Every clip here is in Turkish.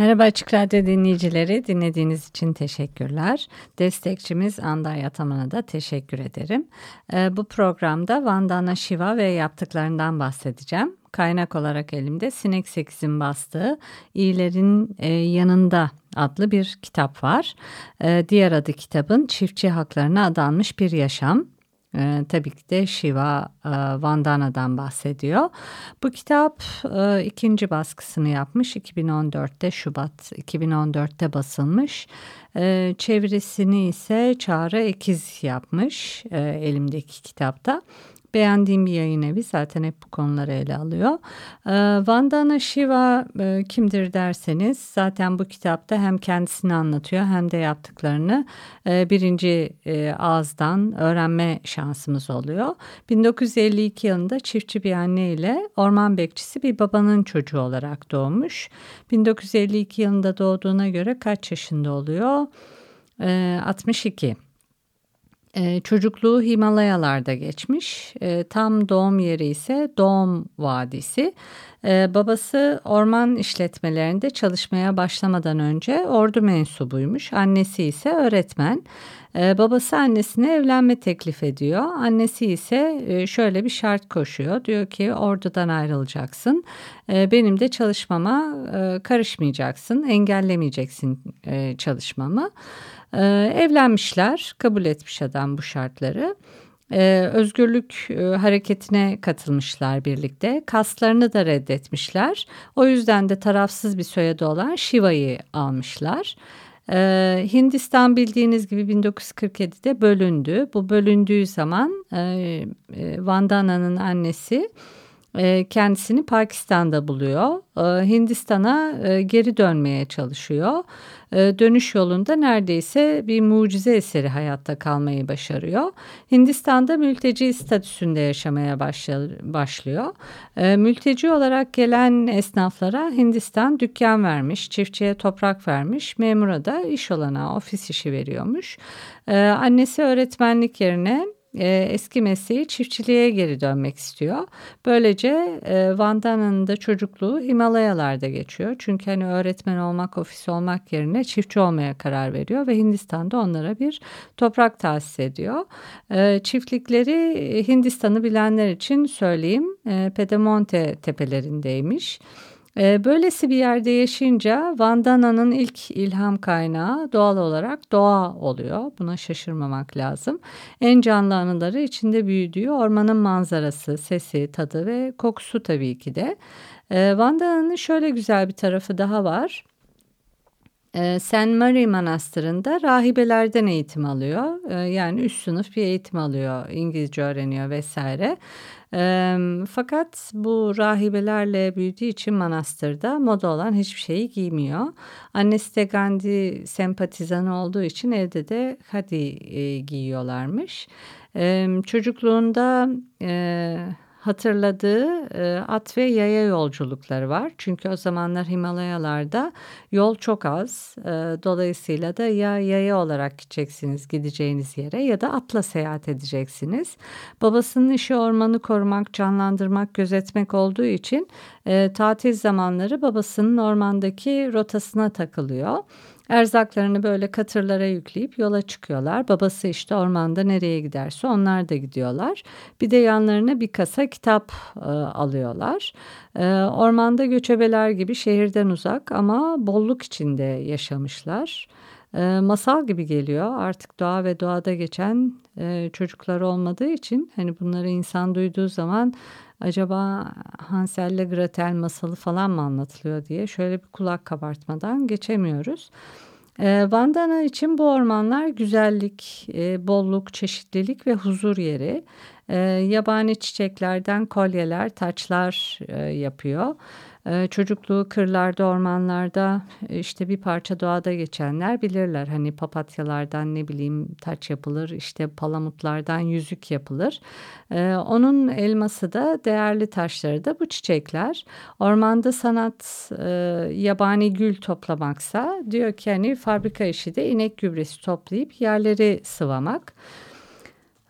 Merhaba Açık Radyo dinleyicileri, dinlediğiniz için teşekkürler. Destekçimiz Anda Yataman'a da teşekkür ederim. Ee, bu programda Vandana Shiva ve yaptıklarından bahsedeceğim. Kaynak olarak elimde Sinek Sekiz'in bastığı İyilerin e, Yanında adlı bir kitap var. Ee, diğer adı kitabın Çiftçi Haklarına Adanmış Bir Yaşam. E, tabii ki de Shiva e, Vandana'dan bahsediyor. Bu kitap e, ikinci baskısını yapmış 2014'te Şubat 2014'te basılmış. E, çevirisini ise Çağrı Ekiz yapmış e, elimdeki kitapta. Beğendiğim bir yayın evi zaten hep bu konuları ele alıyor. Ee, Vandana Shiva e, kimdir derseniz zaten bu kitapta hem kendisini anlatıyor hem de yaptıklarını e, birinci e, ağızdan öğrenme şansımız oluyor. 1952 yılında çiftçi bir anne ile orman bekçisi bir babanın çocuğu olarak doğmuş. 1952 yılında doğduğuna göre kaç yaşında oluyor? 62. Ee, çocukluğu Himalayalarda geçmiş. Ee, tam doğum yeri ise Doğum Vadisi. Ee, babası orman işletmelerinde çalışmaya başlamadan önce ordu mensubuymuş. Annesi ise öğretmen. Ee, babası annesine evlenme teklif ediyor. Annesi ise e, şöyle bir şart koşuyor. Diyor ki ordudan ayrılacaksın. Ee, benim de çalışmama e, karışmayacaksın. Engellemeyeceksin e, çalışmamı. Ee, evlenmişler, kabul etmiş adam bu şartları. Özgürlük hareketine katılmışlar birlikte. Kaslarını da reddetmişler. O yüzden de tarafsız bir soyadı olan Shiva'yı almışlar. Ee, Hindistan bildiğiniz gibi 1947'de bölündü. Bu bölündüğü zaman e, e, Vandana'nın annesi kendisini Pakistan'da buluyor. E, Hindistan'a e, geri dönmeye çalışıyor. Dönüş yolunda neredeyse bir mucize eseri hayatta kalmayı başarıyor. Hindistan'da mülteci statüsünde yaşamaya başlıyor. Mülteci olarak gelen esnaflara Hindistan dükkan vermiş, çiftçiye toprak vermiş, memura da iş olana ofis işi veriyormuş. Annesi öğretmenlik yerine e, eski mesleği çiftçiliğe geri dönmek istiyor. Böylece e, Vandana'nın da çocukluğu Himalayalarda geçiyor. Çünkü hani öğretmen olmak, ofis olmak yerine çiftçi olmaya karar veriyor ve Hindistan'da onlara bir toprak tahsis ediyor. E, çiftlikleri Hindistan'ı bilenler için söyleyeyim. E, Pedemonte tepelerindeymiş. Ee, böylesi bir yerde yaşayınca Vandana'nın ilk ilham kaynağı doğal olarak doğa oluyor. Buna şaşırmamak lazım. En canlı anıları içinde büyüdüğü ormanın manzarası, sesi, tadı ve kokusu tabii ki de. Ee, Vandana'nın şöyle güzel bir tarafı daha var. Ee, St. Mary Manastırı'nda rahibelerden eğitim alıyor. Yani üst sınıf bir eğitim alıyor. İngilizce öğreniyor vesaire. E, fakat bu rahibelerle büyüdüğü için manastırda moda olan hiçbir şeyi giymiyor. Annesi de Gandhi sempatizanı olduğu için evde de hadi e, giyiyorlarmış. E, çocukluğunda... E, hatırladığı e, at ve yaya yolculukları var. Çünkü o zamanlar Himalayalarda yol çok az. E, dolayısıyla da ya yaya olarak gideceksiniz gideceğiniz yere ya da atla seyahat edeceksiniz. Babasının işi ormanı korumak, canlandırmak, gözetmek olduğu için e, tatil zamanları babasının ormandaki rotasına takılıyor. Erzaklarını böyle katırlara yükleyip yola çıkıyorlar. Babası işte ormanda nereye giderse onlar da gidiyorlar. Bir de yanlarına bir kasa kitap e, alıyorlar. E, ormanda göçebeler gibi şehirden uzak ama bolluk içinde yaşamışlar. E, masal gibi geliyor artık doğa ve doğada geçen e, çocuklar olmadığı için hani bunları insan duyduğu zaman acaba Hansel ile Gretel masalı falan mı anlatılıyor diye şöyle bir kulak kabartmadan geçemiyoruz. E, Vandana için bu ormanlar güzellik, e, bolluk, çeşitlilik ve huzur yeri. E, yabani çiçeklerden kolyeler, taçlar e, yapıyor. E, çocukluğu kırlarda, ormanlarda işte bir parça doğada geçenler bilirler. Hani papatyalardan ne bileyim taç yapılır, işte palamutlardan yüzük yapılır. E, onun elması da değerli taşları da bu çiçekler. Ormanda sanat e, yabani gül toplamaksa diyor ki hani fabrika işi de inek gübresi toplayıp yerleri sıvamak.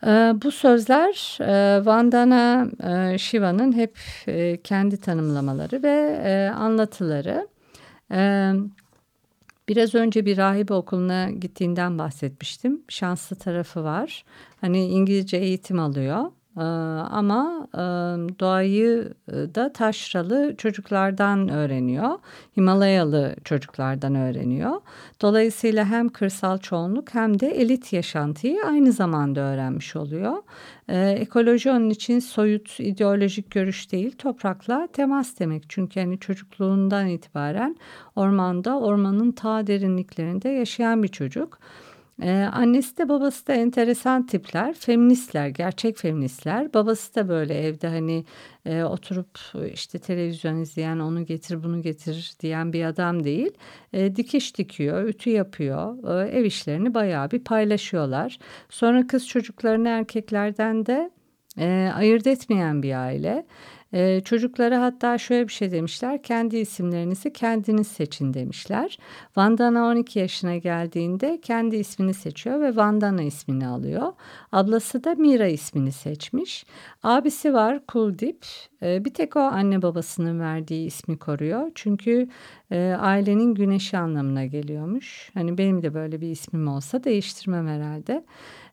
Ee, bu sözler e, Vandana e, Shiva'nın hep e, kendi tanımlamaları ve anlatıları. Biraz önce bir rahibe okuluna gittiğinden bahsetmiştim. Şanslı tarafı var. Hani İngilizce eğitim alıyor. Ee, ama e, doğayı e, da taşralı çocuklardan öğreniyor. Himalayalı çocuklardan öğreniyor. Dolayısıyla hem kırsal çoğunluk hem de elit yaşantıyı aynı zamanda öğrenmiş oluyor. Ee, ekoloji onun için soyut ideolojik görüş değil toprakla temas demek. Çünkü hani çocukluğundan itibaren ormanda ormanın ta derinliklerinde yaşayan bir çocuk. Ee, annesi de babası da enteresan tipler, feministler, gerçek feministler. Babası da böyle evde hani e, oturup işte televizyon izleyen, onu getir bunu getir diyen bir adam değil. E, dikiş dikiyor, ütü yapıyor, e, ev işlerini bayağı bir paylaşıyorlar. Sonra kız çocuklarını erkeklerden de e, ayırt etmeyen bir aile. Ee, çocuklara hatta şöyle bir şey demişler. Kendi isimlerinizi kendiniz seçin demişler. Vandana 12 yaşına geldiğinde kendi ismini seçiyor ve Vandana ismini alıyor. Ablası da Mira ismini seçmiş. Abisi var Kuldip. Ee, bir tek o anne babasının verdiği ismi koruyor. Çünkü e, ailenin güneşi anlamına geliyormuş. Hani benim de böyle bir ismim olsa değiştirmem herhalde.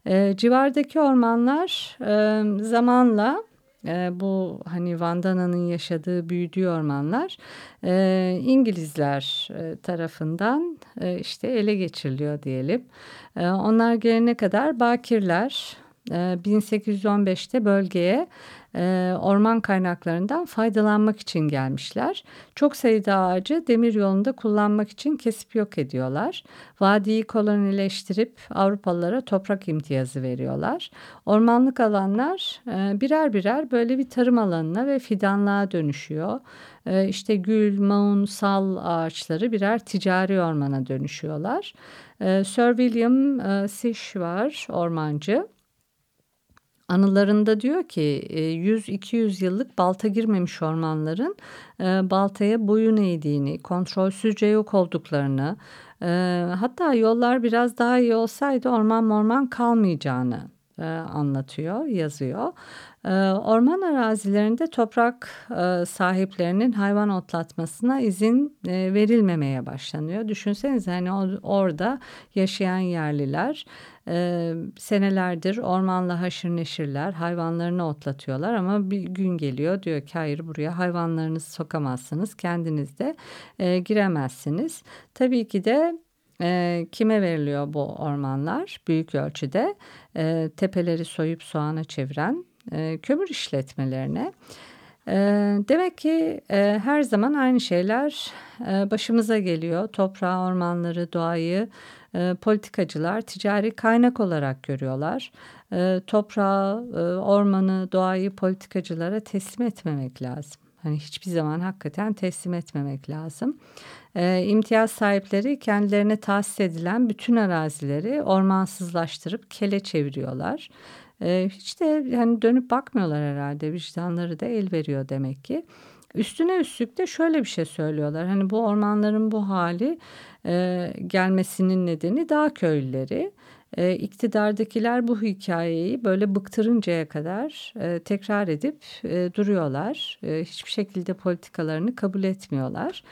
E, civardaki ormanlar e, zamanla e, bu hani Vandana'nın yaşadığı büyüdüğü ormanlar e, İngilizler e, tarafından e, işte ele geçiriliyor diyelim. E, onlar gelene kadar Bakirler 1815'te bölgeye e, orman kaynaklarından faydalanmak için gelmişler. Çok sayıda ağacı demir yolunda kullanmak için kesip yok ediyorlar. Vadiyi kolonileştirip Avrupalılara toprak imtiyazı veriyorlar. Ormanlık alanlar e, birer birer böyle bir tarım alanına ve fidanlığa dönüşüyor. E, işte gül, maun, sal ağaçları birer ticari ormana dönüşüyorlar. Sir William Sish var ormancı anılarında diyor ki 100-200 e, yıllık balta girmemiş ormanların e, baltaya boyun eğdiğini, kontrolsüzce yok olduklarını, e, hatta yollar biraz daha iyi olsaydı orman morman kalmayacağını anlatıyor, yazıyor. Orman arazilerinde toprak sahiplerinin hayvan otlatmasına izin verilmemeye başlanıyor. Düşünsenize hani orada yaşayan yerliler e, senelerdir ormanla haşır neşirler, hayvanlarını otlatıyorlar ama bir gün geliyor diyor ki hayır buraya hayvanlarınızı sokamazsınız, kendiniz de e, giremezsiniz. Tabii ki de e, kime veriliyor bu ormanlar? Büyük ölçüde e, tepeleri soyup soğana çeviren e, kömür işletmelerine. E, demek ki e, her zaman aynı şeyler e, başımıza geliyor. Toprağı, ormanları, doğayı e, politikacılar ticari kaynak olarak görüyorlar. E, toprağı, e, ormanı, doğayı politikacılara teslim etmemek lazım. Hani hiçbir zaman hakikaten teslim etmemek lazım. E, imtiyaz sahipleri kendilerine tahsis edilen bütün arazileri ormansızlaştırıp kele çeviriyorlar. E, hiç de yani dönüp bakmıyorlar herhalde vicdanları da el veriyor demek ki. Üstüne üstlük de şöyle bir şey söylüyorlar. Hani bu ormanların bu hali e, gelmesinin nedeni dağ köylüleri. E, iktidardakiler bu hikayeyi böyle bıktırıncaya kadar e, tekrar edip e, duruyorlar. E, hiçbir şekilde politikalarını kabul etmiyorlar.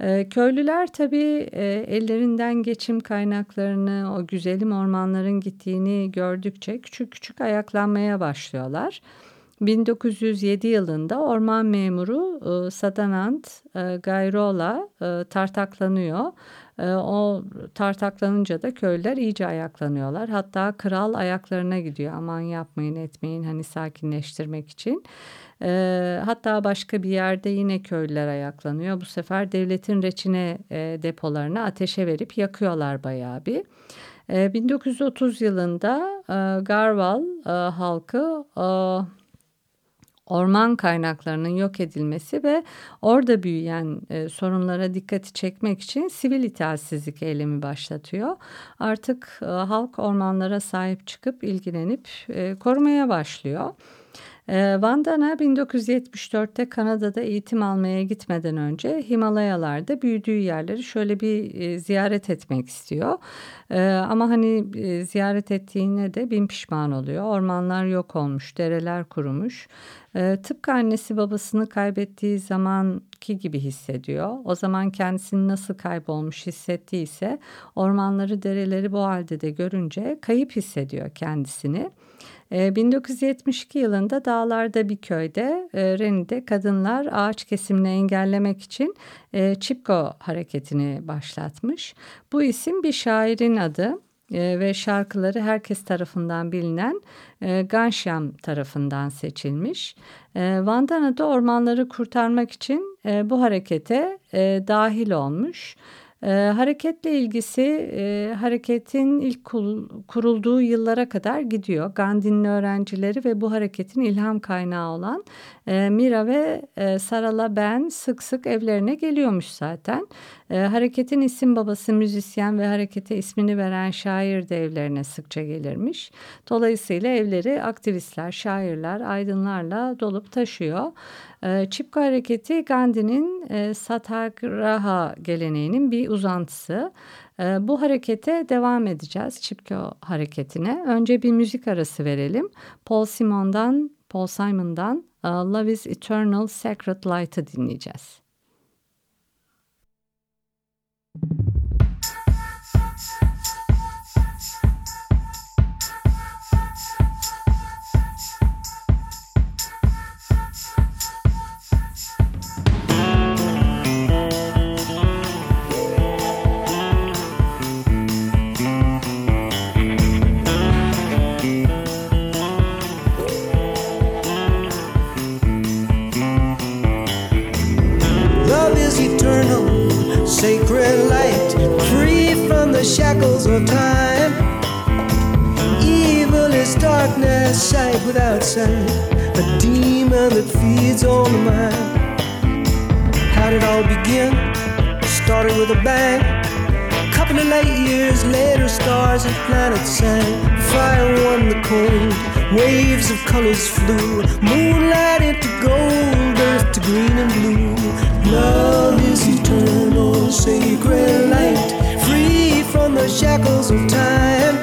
E, köylüler tabii e, ellerinden geçim kaynaklarını, o güzelim ormanların gittiğini gördükçe küçük küçük ayaklanmaya başlıyorlar. 1907 yılında orman memuru e, Sadanand e, Gayrola e, tartaklanıyor. O tartaklanınca da köylüler iyice ayaklanıyorlar. Hatta kral ayaklarına gidiyor. Aman yapmayın etmeyin hani sakinleştirmek için. E, hatta başka bir yerde yine köylüler ayaklanıyor. Bu sefer devletin reçine e, depolarını ateşe verip yakıyorlar bayağı bir. 1930 e, yılında Garval halkı orman kaynaklarının yok edilmesi ve orada büyüyen e, sorunlara dikkati çekmek için sivil itaatsizlik eylemi başlatıyor. Artık e, halk ormanlara sahip çıkıp ilgilenip e, korumaya başlıyor. E, Vandana 1974'te Kanada'da eğitim almaya gitmeden önce Himalayalarda büyüdüğü yerleri şöyle bir e, ziyaret etmek istiyor. E, ama hani e, ziyaret ettiğine de bin pişman oluyor. Ormanlar yok olmuş, dereler kurumuş. E, tıpkı annesi babasını kaybettiği zamanki gibi hissediyor. O zaman kendisini nasıl kaybolmuş hissettiyse ormanları, dereleri bu halde de görünce kayıp hissediyor kendisini. 1972 yılında dağlarda bir köyde e, Reni'de kadınlar ağaç kesimini engellemek için e, Çipko hareketini başlatmış. Bu isim bir şairin adı e, ve şarkıları herkes tarafından bilinen e, Gansham tarafından seçilmiş. E, Vandana da ormanları kurtarmak için e, bu harekete dahil olmuş. E, hareketle ilgisi e, hareketin ilk kurulduğu yıllara kadar gidiyor. Gandhi'nin öğrencileri ve bu hareketin ilham kaynağı olan e, Mira ve e, Sarala Ben sık sık evlerine geliyormuş zaten. E, hareketin isim babası müzisyen ve harekete ismini veren şair de evlerine sıkça gelirmiş. Dolayısıyla evleri aktivistler, şairler, aydınlarla dolup taşıyor. E, Çipko hareketi Gandhi'nin e, Satyagraha geleneğinin bir uzantısı. E, bu harekete devam edeceğiz Çipko hareketine. Önce bir müzik arası verelim. Paul Simon'dan, Paul Simon'dan uh, Love is Eternal Sacred Light'ı dinleyeceğiz. Thank you. Colors flew, moonlight into gold, earth to green and blue. Love is eternal, sacred light, free from the shackles of time.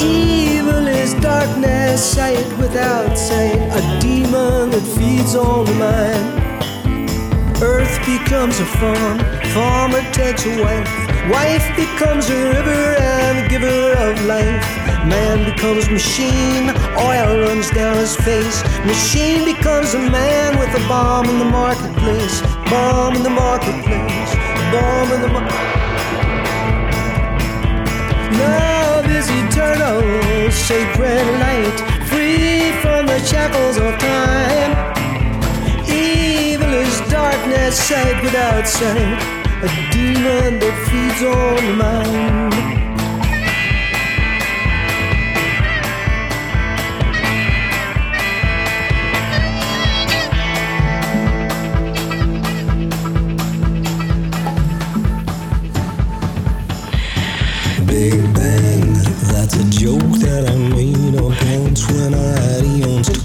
Evil is darkness, sight without sight, a demon that feeds on the mind. Earth becomes a farm, farmer takes a wife. Wife becomes a river and a giver of life. Man becomes machine, oil runs down his face. Machine becomes a man with a bomb in the marketplace. Bomb in the marketplace. Bomb in the marketplace. Love is eternal, sacred light, free from the shackles of time. Evil is darkness, sight without sight a demon that feeds on the mind. Big bang, that's a joke that I made on pants when I had eons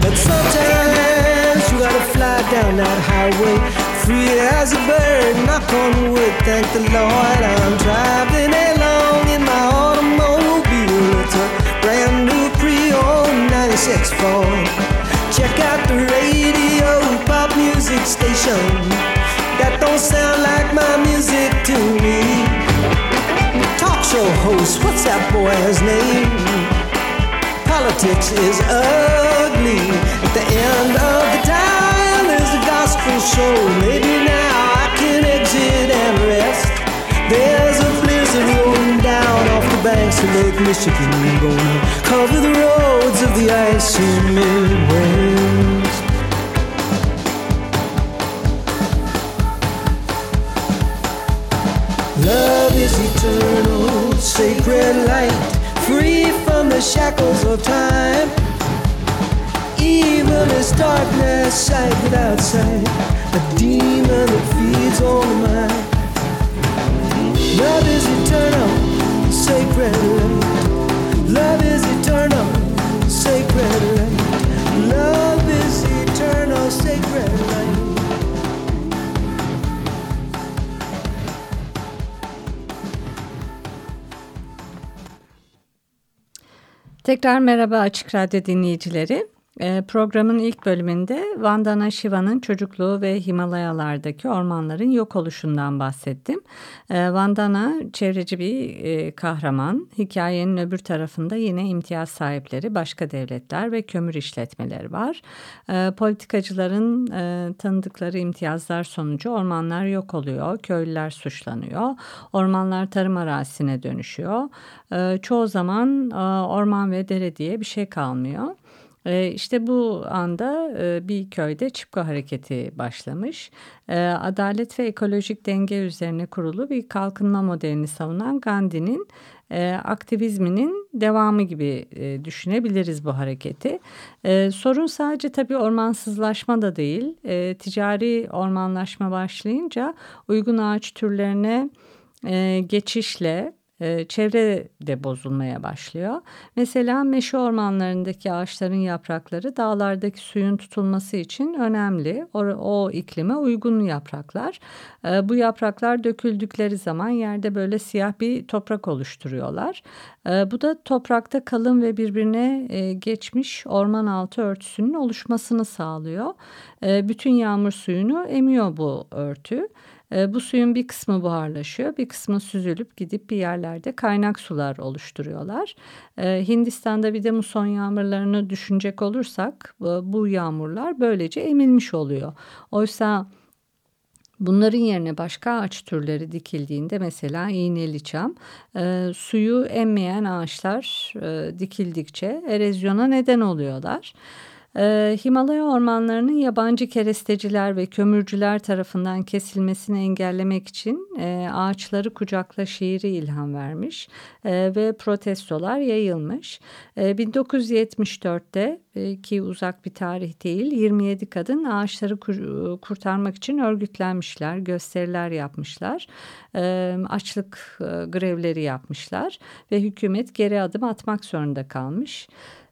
But sometimes you gotta fly down that highway, free as a bird. Knock on wood, thank the Lord. I'm driving along in my automobile. It's a brand new pre-owned 96 Ford. Check out the radio, pop music station. That don't sound like my music to me. Talk show host, what's that boy's name? Politics is ugly. At the end of the dial is a gospel show. Maybe now I can exit and rest. There's a blizzard rolling down off the banks of Lake Michigan, gonna cover the roads of the icy Midwest. Love is eternal, sacred light, free from the shackles of time. Evil is darkness, sight without sight, a demon that feeds on the mind. Love is eternal, sacred light. Love is eternal, sacred light. Love is eternal, sacred light. Tekrar merhaba Açık Radyo dinleyicileri. Ee, programın ilk bölümünde Vandana Shiva'nın çocukluğu ve Himalayalardaki ormanların yok oluşundan bahsettim. Ee, Vandana çevreci bir e, kahraman. Hikayenin öbür tarafında yine imtiyaz sahipleri, başka devletler ve kömür işletmeleri var. Ee, politikacıların e, tanıdıkları imtiyazlar sonucu ormanlar yok oluyor, köylüler suçlanıyor, ormanlar tarım arazisine dönüşüyor. Çoğu zaman e, orman ve dere diye bir şey kalmıyor. E, işte bu anda e, bir köyde Çipko hareketi başlamış. E, adalet ve ekolojik denge üzerine kurulu bir kalkınma modelini savunan Gandhi'nin e, aktivizminin devamı gibi e, düşünebiliriz bu hareketi. E, sorun sadece tabii ormansızlaşma da değil. Ticari ormanlaşma başlayınca uygun ağaç türlerine geçişle e, çevre de bozulmaya başlıyor. Mesela meşe ormanlarındaki ağaçların yaprakları dağlardaki suyun tutulması için önemli. O, o iklime uygun yapraklar. E, bu yapraklar döküldükleri zaman yerde böyle siyah bir toprak oluşturuyorlar. E, bu da toprakta kalın ve birbirine e, geçmiş orman altı örtüsünün oluşmasını sağlıyor. E, bütün yağmur suyunu emiyor bu örtü. E, bu suyun bir kısmı buharlaşıyor, bir kısmı süzülüp gidip bir yerlerde kaynak sular oluşturuyorlar. E, Hindistan'da bir de muson yağmurlarını düşünecek olursak bu yağmurlar böylece emilmiş oluyor. Oysa Bunların yerine başka ağaç türleri dikildiğinde mesela iğneli çam e, suyu emmeyen ağaçlar e, dikildikçe erozyona neden oluyorlar. Ee, Himalaya ormanlarının yabancı keresteciler ve kömürcüler tarafından kesilmesini engellemek için e, ağaçları kucakla şiiri ilham vermiş e, ve protestolar yayılmış. E, 1974'te e, ki uzak bir tarih değil 27 kadın ağaçları kur, kurtarmak için örgütlenmişler, gösteriler yapmışlar, açlık grevleri yapmışlar ve hükümet geri adım atmak zorunda kalmış.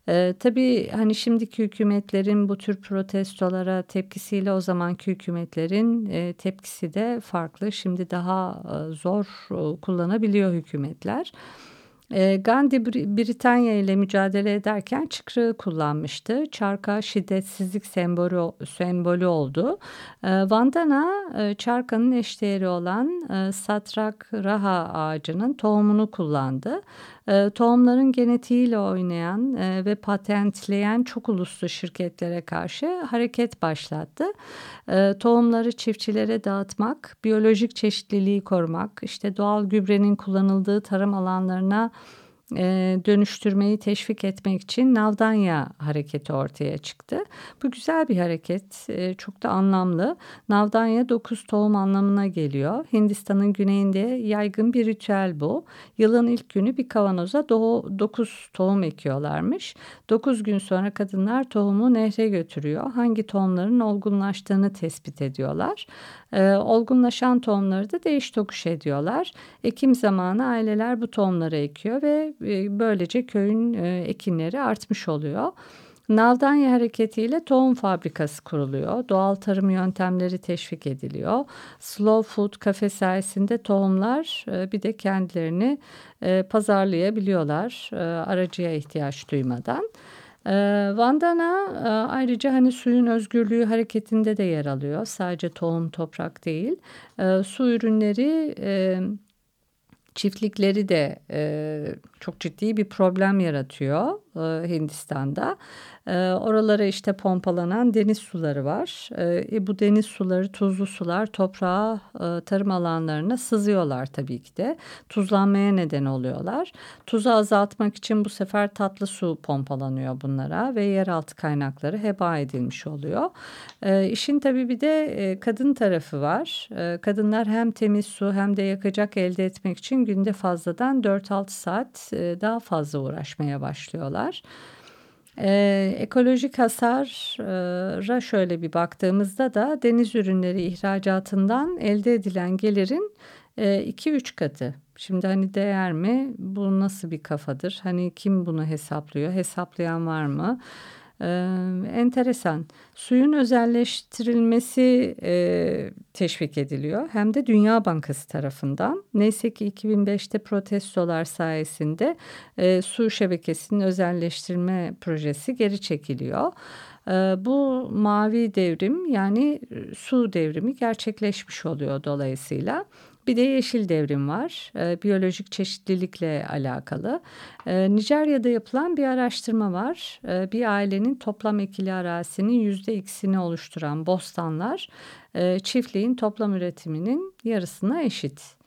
Ee, tabii hani şimdiki hükümetlerin bu tür protestolara tepkisiyle o zamanki hükümetlerin e, tepkisi de farklı. Şimdi daha e, zor e, kullanabiliyor hükümetler. E, Gandhi Britanya ile mücadele ederken çıkrığı kullanmıştı. Çarka şiddetsizlik sembolü, sembolü oldu. E, Vandana e, çarkanın eşdeğeri olan Satrak Raha ağacının tohumunu kullandı. E, tohumların genetiğiyle oynayan e, ve patentleyen çok uluslu şirketlere karşı hareket başlattı. E, tohumları çiftçilere dağıtmak, biyolojik çeşitliliği korumak, işte doğal gübrenin kullanıldığı tarım alanlarına e, dönüştürmeyi teşvik etmek için Navdanya hareketi ortaya çıktı. Bu güzel bir hareket, e, çok da anlamlı. Navdanya dokuz tohum anlamına geliyor. Hindistan'ın güneyinde yaygın bir ritüel bu. Yılın ilk günü bir kavanoza dokuz tohum ekiyorlarmış. Dokuz gün sonra kadınlar tohumu nehre götürüyor. Hangi tohumların olgunlaştığını tespit ediyorlar. E, olgunlaşan tohumları da değiş tokuş ediyorlar. Ekim zamanı aileler bu tohumları ekiyor ve e, böylece köyün e, ekinleri artmış oluyor. Naldanya hareketiyle tohum fabrikası kuruluyor. Doğal tarım yöntemleri teşvik ediliyor. Slow food kafe sayesinde tohumlar e, bir de kendilerini e, pazarlayabiliyorlar e, aracıya ihtiyaç duymadan. Vandana ayrıca hani suyun özgürlüğü hareketinde de yer alıyor. Sadece tohum toprak değil. Su ürünleri çiftlikleri de çok ciddi bir problem yaratıyor e, Hindistan'da. E, oralara işte pompalanan deniz suları var. E, bu deniz suları, tuzlu sular toprağa, e, tarım alanlarına sızıyorlar tabii ki de. Tuzlanmaya neden oluyorlar. Tuzu azaltmak için bu sefer tatlı su pompalanıyor bunlara ve yeraltı kaynakları heba edilmiş oluyor. E, işin tabii bir de e, kadın tarafı var. Kadınlar hem temiz su hem de yakacak elde etmek için günde fazladan 4-6 saat daha fazla uğraşmaya başlıyorlar. Ee, ekolojik hasara şöyle bir baktığımızda da deniz ürünleri ihracatından elde edilen gelirin 2-3 e, katı. Şimdi hani değer mi? Bu nasıl bir kafadır? Hani kim bunu hesaplıyor? Hesaplayan var mı? Ee, enteresan. Suyun özelleştirilmesi e, teşvik ediliyor. Hem de Dünya Bankası tarafından. Neyse ki 2005'te protestolar sayesinde e, su şebekesinin özelleştirme projesi geri çekiliyor. E, bu mavi devrim yani su devrimi gerçekleşmiş oluyor dolayısıyla. Bir de yeşil devrim var. E, biyolojik çeşitlilikle alakalı. E, Nijerya'da yapılan bir araştırma var. E, bir ailenin toplam ekili arazisinin yüzde ikisini oluşturan bostanlar çiftliğin toplam üretiminin yarısına eşit.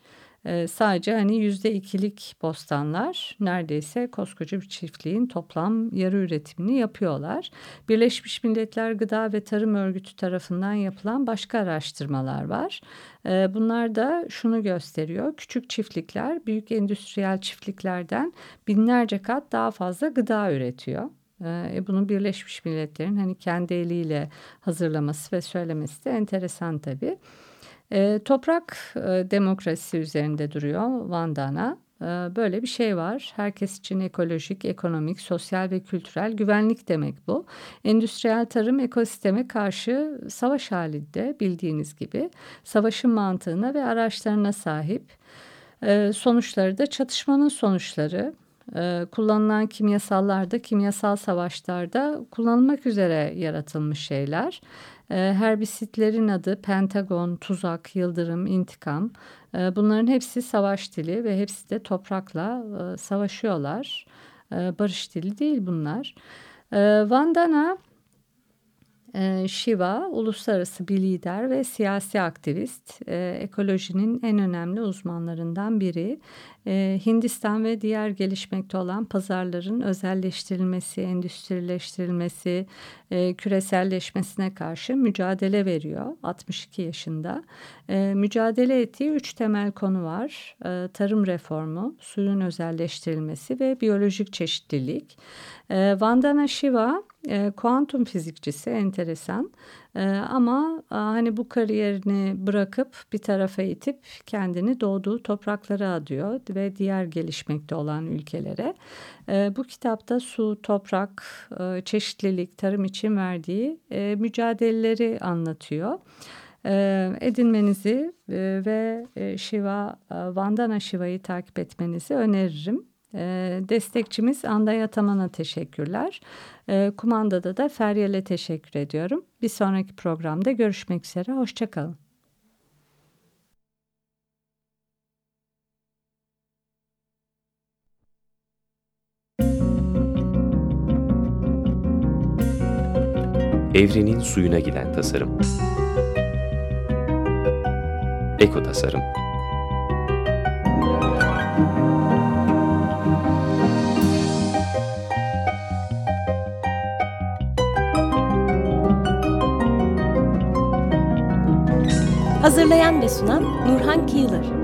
E, sadece hani yüzde ikilik bostanlar neredeyse koskoca bir çiftliğin toplam yarı üretimini yapıyorlar. Birleşmiş Milletler Gıda ve Tarım Örgütü tarafından yapılan başka araştırmalar var. E, bunlar da şunu gösteriyor. Küçük çiftlikler büyük endüstriyel çiftliklerden binlerce kat daha fazla gıda üretiyor. E, bunu Birleşmiş Milletler'in hani kendi eliyle hazırlaması ve söylemesi de enteresan tabii. E, toprak e, demokrasi üzerinde duruyor Vandana. E, böyle bir şey var. Herkes için ekolojik, ekonomik, sosyal ve kültürel güvenlik demek bu. Endüstriyel tarım ekosisteme karşı savaş halinde bildiğiniz gibi. Savaşın mantığına ve araçlarına sahip. E, sonuçları da çatışmanın sonuçları. Kullanılan kimyasallar da kimyasal savaşlarda kullanılmak üzere yaratılmış şeyler. Ee, herbisitlerin adı Pentagon, tuzak, yıldırım, intikam. Ee, bunların hepsi savaş dili ve hepsi de toprakla e, savaşıyorlar. Ee, barış dili değil bunlar. Vandana e, Shiva uluslararası bir lider ve siyasi aktivist, e, ekolojinin en önemli uzmanlarından biri. E, Hindistan ve diğer gelişmekte olan pazarların özelleştirilmesi, endüstrileştirilmesi, e, küreselleşmesine karşı mücadele veriyor 62 yaşında. Mücadele ettiği üç temel konu var. Tarım reformu, suyun özelleştirilmesi ve biyolojik çeşitlilik. Vandana Shiva e, kuantum fizikçisi enteresan e, ama e, hani bu kariyerini bırakıp bir tarafa itip kendini doğduğu topraklara adıyor ve diğer gelişmekte olan ülkelere. E, bu kitapta su, toprak, e, çeşitlilik, tarım için verdiği e, mücadeleleri anlatıyor. Edinmenizi e, ve e, Shiva, e, Vandana Shiva'yı takip etmenizi öneririm. E, destekçimiz Anday Ataman'a teşekkürler. E, kumandada da Feryal'e teşekkür ediyorum. Bir sonraki programda görüşmek üzere. Hoşçakalın. Evrenin suyuna giden tasarım. Eko tasarım. Hazırlayan ve sunan Nurhan Kıyılır.